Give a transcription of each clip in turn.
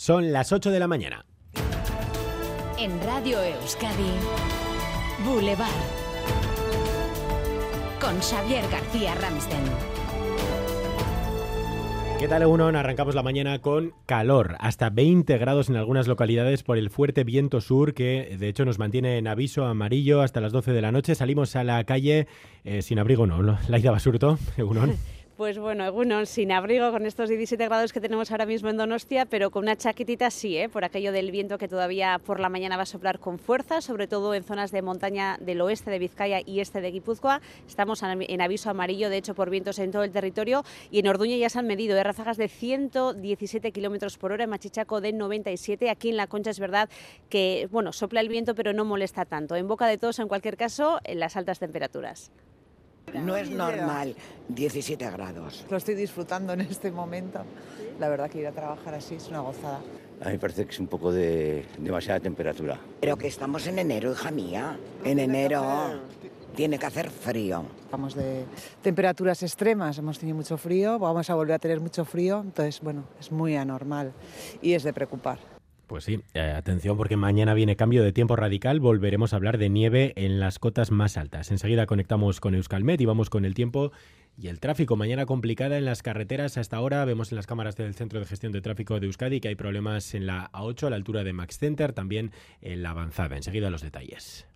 Son las 8 de la mañana. En Radio Euskadi, Boulevard. Con Xavier García Ramsten. ¿Qué tal, Egunon? Arrancamos la mañana con calor, hasta 20 grados en algunas localidades por el fuerte viento sur que de hecho nos mantiene en aviso amarillo hasta las 12 de la noche. Salimos a la calle eh, sin abrigo, ¿no? Laida Basurto, Egunon. Pues bueno, bueno, sin abrigo con estos 17 grados que tenemos ahora mismo en Donostia, pero con una chaquetita sí, ¿eh? por aquello del viento que todavía por la mañana va a soplar con fuerza, sobre todo en zonas de montaña del oeste de Vizcaya y este de Guipúzcoa. Estamos en aviso amarillo, de hecho, por vientos en todo el territorio y en Orduña ya se han medido ¿eh? ráfagas de 117 kilómetros por hora, en Machichaco de 97. Aquí en La Concha es verdad que, bueno, sopla el viento, pero no molesta tanto. En boca de todos, en cualquier caso, en las altas temperaturas. No es normal, 17 grados. Lo estoy disfrutando en este momento. La verdad que ir a trabajar así es una gozada. A mí me parece que es un poco de demasiada temperatura. Pero que estamos en enero, hija mía. En enero tiene que hacer frío. Vamos de temperaturas extremas, hemos tenido mucho frío, vamos a volver a tener mucho frío, entonces, bueno, es muy anormal y es de preocupar. Pues sí, eh, atención porque mañana viene cambio de tiempo radical, volveremos a hablar de nieve en las cotas más altas. Enseguida conectamos con Euskalmet y vamos con el tiempo y el tráfico. Mañana complicada en las carreteras hasta ahora. Vemos en las cámaras del Centro de Gestión de Tráfico de Euskadi que hay problemas en la A8 a la altura de Max Center, también en la avanzada. Enseguida los detalles.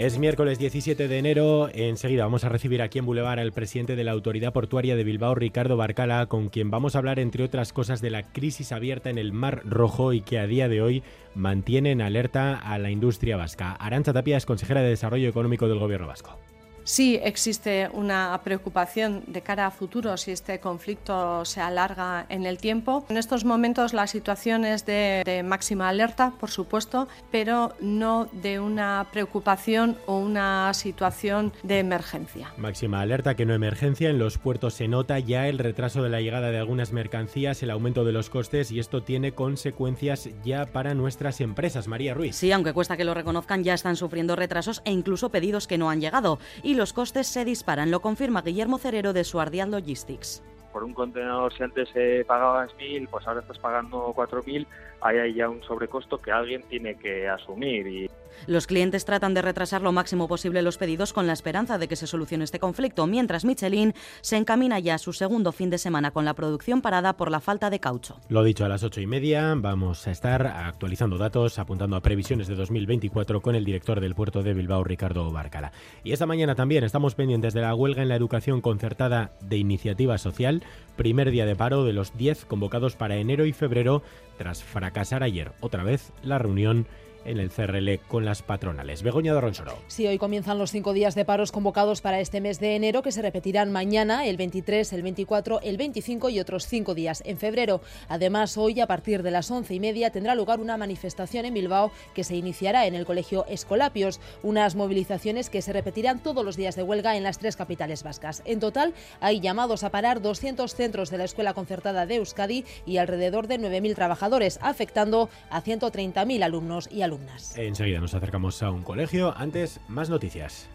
Es miércoles 17 de enero. Enseguida vamos a recibir aquí en Boulevard al presidente de la Autoridad Portuaria de Bilbao, Ricardo Barcala, con quien vamos a hablar, entre otras cosas, de la crisis abierta en el Mar Rojo y que a día de hoy mantiene en alerta a la industria vasca. Arancha Tapia es consejera de Desarrollo Económico del Gobierno Vasco. Sí existe una preocupación de cara a futuro si este conflicto se alarga en el tiempo. En estos momentos la situación es de, máxima alerta, por supuesto, pero no de una preocupación o una situación de emergencia. Máxima alerta que no emergencia. En los puertos se nota ya el retraso de la llegada de algunas mercancías, el aumento de los costes y esto tiene consecuencias ya para nuestras empresas. María Ruiz. Sí, aunque cuesta que lo reconozcan, ya están sufriendo retrasos e incluso pedidos que no han llegado. Y los costes se disparan, lo confirma Guillermo Cerero de Suardial Logistics. Por un contenedor si antes se pagabas mil, pues ahora estás pagando cuatro mil, ahí hay ya un sobrecosto que alguien tiene que asumir y los clientes tratan de retrasar lo máximo posible los pedidos con la esperanza de que se solucione este conflicto, mientras Michelin se encamina ya a su segundo fin de semana con la producción parada por la falta de caucho. Lo dicho, a las ocho y media vamos a estar actualizando datos, apuntando a previsiones de 2024 con el director del puerto de Bilbao, Ricardo Barcala. Y esta mañana también estamos pendientes de la huelga en la educación concertada de iniciativa social, primer día de paro de los 10 convocados para enero y febrero, tras fracasar ayer otra vez la reunión en el CRL con las patronales. Begoña de Ronsoro. Sí, hoy comienzan los cinco días de paros convocados para este mes de enero que se repetirán mañana, el 23, el 24, el 25 y otros cinco días en febrero. Además, hoy a partir de las once y media tendrá lugar una manifestación en Bilbao que se iniciará en el Colegio Escolapios. Unas movilizaciones que se repetirán todos los días de huelga en las tres capitales vascas. En total, hay llamados a parar 200 centros de la Escuela Concertada de Euskadi y alrededor de 9.000 trabajadores, afectando a 130.000 alumnos y alumnos. Enseguida nos acercamos a un colegio. Antes, más noticias.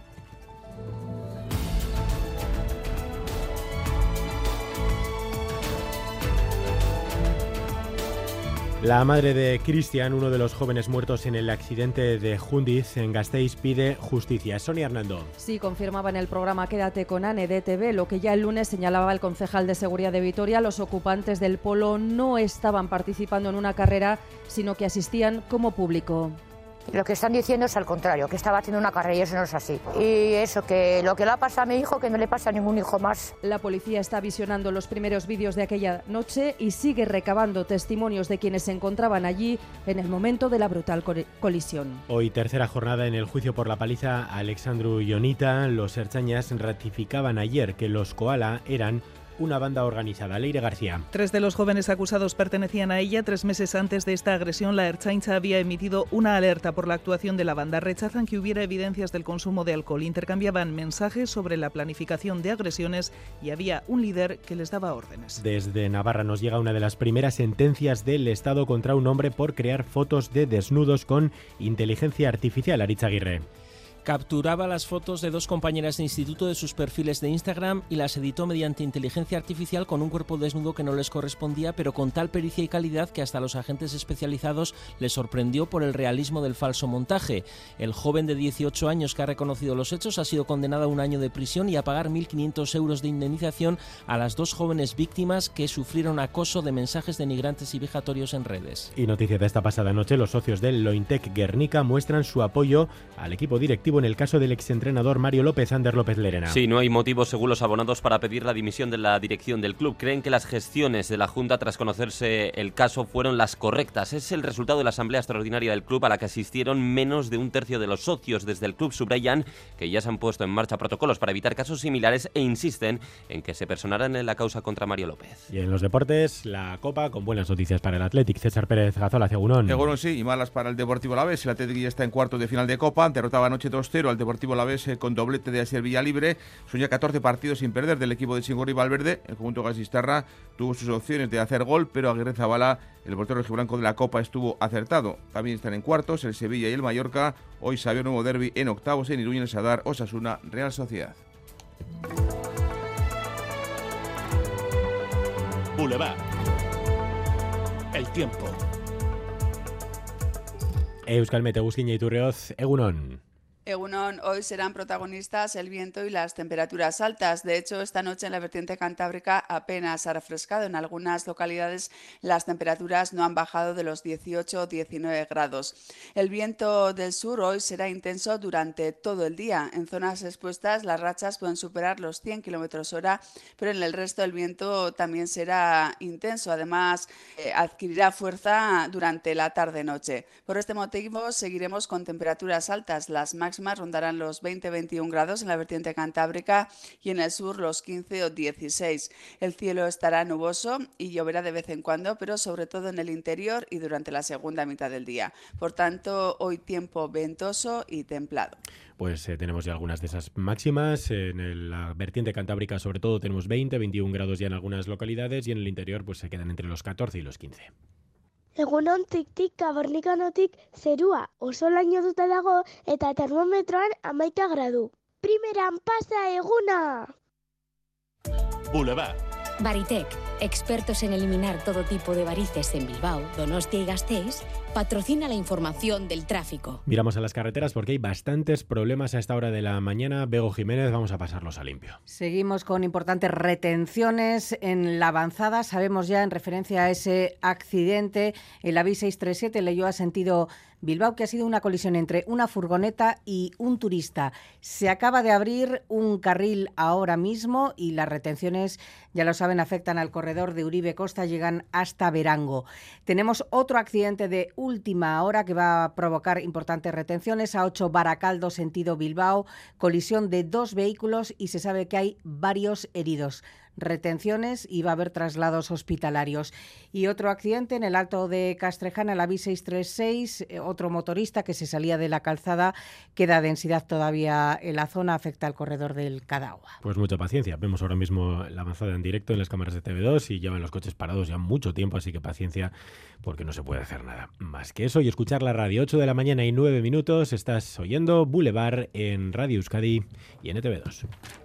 La madre de Cristian, uno de los jóvenes muertos en el accidente de Jundiz en Gasteiz, pide justicia. Sonia Hernando. Sí, confirmaba en el programa Quédate con Ane de TV lo que ya el lunes señalaba el concejal de Seguridad de Vitoria. Los ocupantes del polo no estaban participando en una carrera, sino que asistían como público. Lo que están diciendo es al contrario, que estaba haciendo una carrera y eso no es así. Y eso, que lo que le ha pasado a mi hijo, que no le pasa a ningún hijo más. La policía está visionando los primeros vídeos de aquella noche y sigue recabando testimonios de quienes se encontraban allí en el momento de la brutal colisión. Hoy, tercera jornada en el juicio por la paliza a Alexandru Ionita. Los Erchañas ratificaban ayer que los Koala eran una banda organizada. Leire García. Tres de los jóvenes acusados pertenecían a ella. Tres meses antes de esta agresión, la Erchaincha había emitido una alerta por la actuación de la banda. Rechazan que hubiera evidencias del consumo de alcohol. Intercambiaban mensajes sobre la planificación de agresiones y había un líder que les daba órdenes. Desde Navarra nos llega una de las primeras sentencias del Estado contra un hombre por crear fotos de desnudos con inteligencia artificial. Aritz Aguirre capturaba las fotos de dos compañeras de instituto de sus perfiles de Instagram y las editó mediante inteligencia artificial con un cuerpo desnudo que no les correspondía, pero con tal pericia y calidad que hasta los agentes especializados les sorprendió por el realismo del falso montaje. El joven de 18 años que ha reconocido los hechos ha sido condenado a un año de prisión y a pagar 1.500 euros de indemnización a las dos jóvenes víctimas que sufrieron acoso de mensajes denigrantes y vejatorios en redes. Y noticia de esta pasada noche, los socios del Lointec Guernica muestran su apoyo al equipo directivo en el caso del exentrenador Mario López, Ander López Lerena. Sí, no hay motivos según los abonados para pedir la dimisión de la dirección del club. Creen que las gestiones de la Junta tras conocerse el caso fueron las correctas. Es el resultado de la asamblea extraordinaria del club a la que asistieron menos de un tercio de los socios. Desde el club subrayan que ya se han puesto en marcha protocolos para evitar casos similares e insisten en que se personarán en la causa contra Mario López. Y en los deportes, la Copa con buenas noticias para el Athletic. César Pérez Gazola, Cegunón. Seguro sí, y malas para el Deportivo Alavés. El Athletic ya está en cuarto de final de Copa. Derrotaba anoche 2 0 al Deportivo Lavés con doblete de Asier Villalibre. Son ya 14 partidos sin perder del equipo de Chingorri Valverde. El conjunto Gasistarra tuvo sus opciones de hacer gol, pero Aguirre Zabala, el portero blanco de la Copa, estuvo acertado. También están en cuartos el Sevilla y el Mallorca. Hoy salió nuevo derby en octavos en Iruña, el Sadar, Osasuna, Real Sociedad. Boulevard. El tiempo. Euskal Metegusquiña y Turreoz, Egunon. Egunon, hoy serán protagonistas el viento y las temperaturas altas. De hecho, esta noche en la vertiente cantábrica apenas ha refrescado. En algunas localidades las temperaturas no han bajado de los 18 o 19 grados. El viento del sur hoy será intenso durante todo el día. En zonas expuestas las rachas pueden superar los 100 kilómetros hora, pero en el resto el viento también será intenso. Además, eh, adquirirá fuerza durante la tarde-noche. Por este motivo, seguiremos con temperaturas altas. Las máximas máximas rondarán los 20-21 grados en la vertiente cantábrica y en el sur los 15 o 16. El cielo estará nuboso y lloverá de vez en cuando, pero sobre todo en el interior y durante la segunda mitad del día. Por tanto, hoy tiempo ventoso y templado. Pues eh, tenemos ya algunas de esas máximas. En la vertiente cantábrica, sobre todo, tenemos 20, 21 grados ya en algunas localidades y en el interior, pues se quedan entre los 14 y los 15. Egunontik kabornikanotik zerua oso lainotuta dago eta termometroan amaika gradu. Primeran pasa eguna! Boulevard. Baritec, expertos en eliminar todo tipo de varices en Bilbao, Donostia y Gasteiz, patrocina la información del tráfico. Miramos a las carreteras porque hay bastantes problemas a esta hora de la mañana. Bego Jiménez, vamos a pasarlos a limpio. Seguimos con importantes retenciones en la avanzada. Sabemos ya en referencia a ese accidente, el AVI 637 leyó a sentido Bilbao, que ha sido una colisión entre una furgoneta y un turista. Se acaba de abrir un carril ahora mismo y las retenciones, ya lo saben, afectan al corredor de Uribe Costa, llegan hasta Verango. Tenemos otro accidente de última hora que va a provocar importantes retenciones a 8 Baracaldo, sentido Bilbao, colisión de dos vehículos y se sabe que hay varios heridos retenciones y va a haber traslados hospitalarios. Y otro accidente en el Alto de Castrejana, la B636, eh, otro motorista que se salía de la calzada, queda densidad todavía en la zona, afecta al corredor del Cadagua. Pues mucha paciencia. Vemos ahora mismo la avanzada en directo en las cámaras de TV2 y llevan los coches parados ya mucho tiempo, así que paciencia porque no se puede hacer nada más que eso y escuchar la radio 8 de la mañana y 9 minutos. Estás oyendo Boulevard en Radio Euskadi y en ETV2.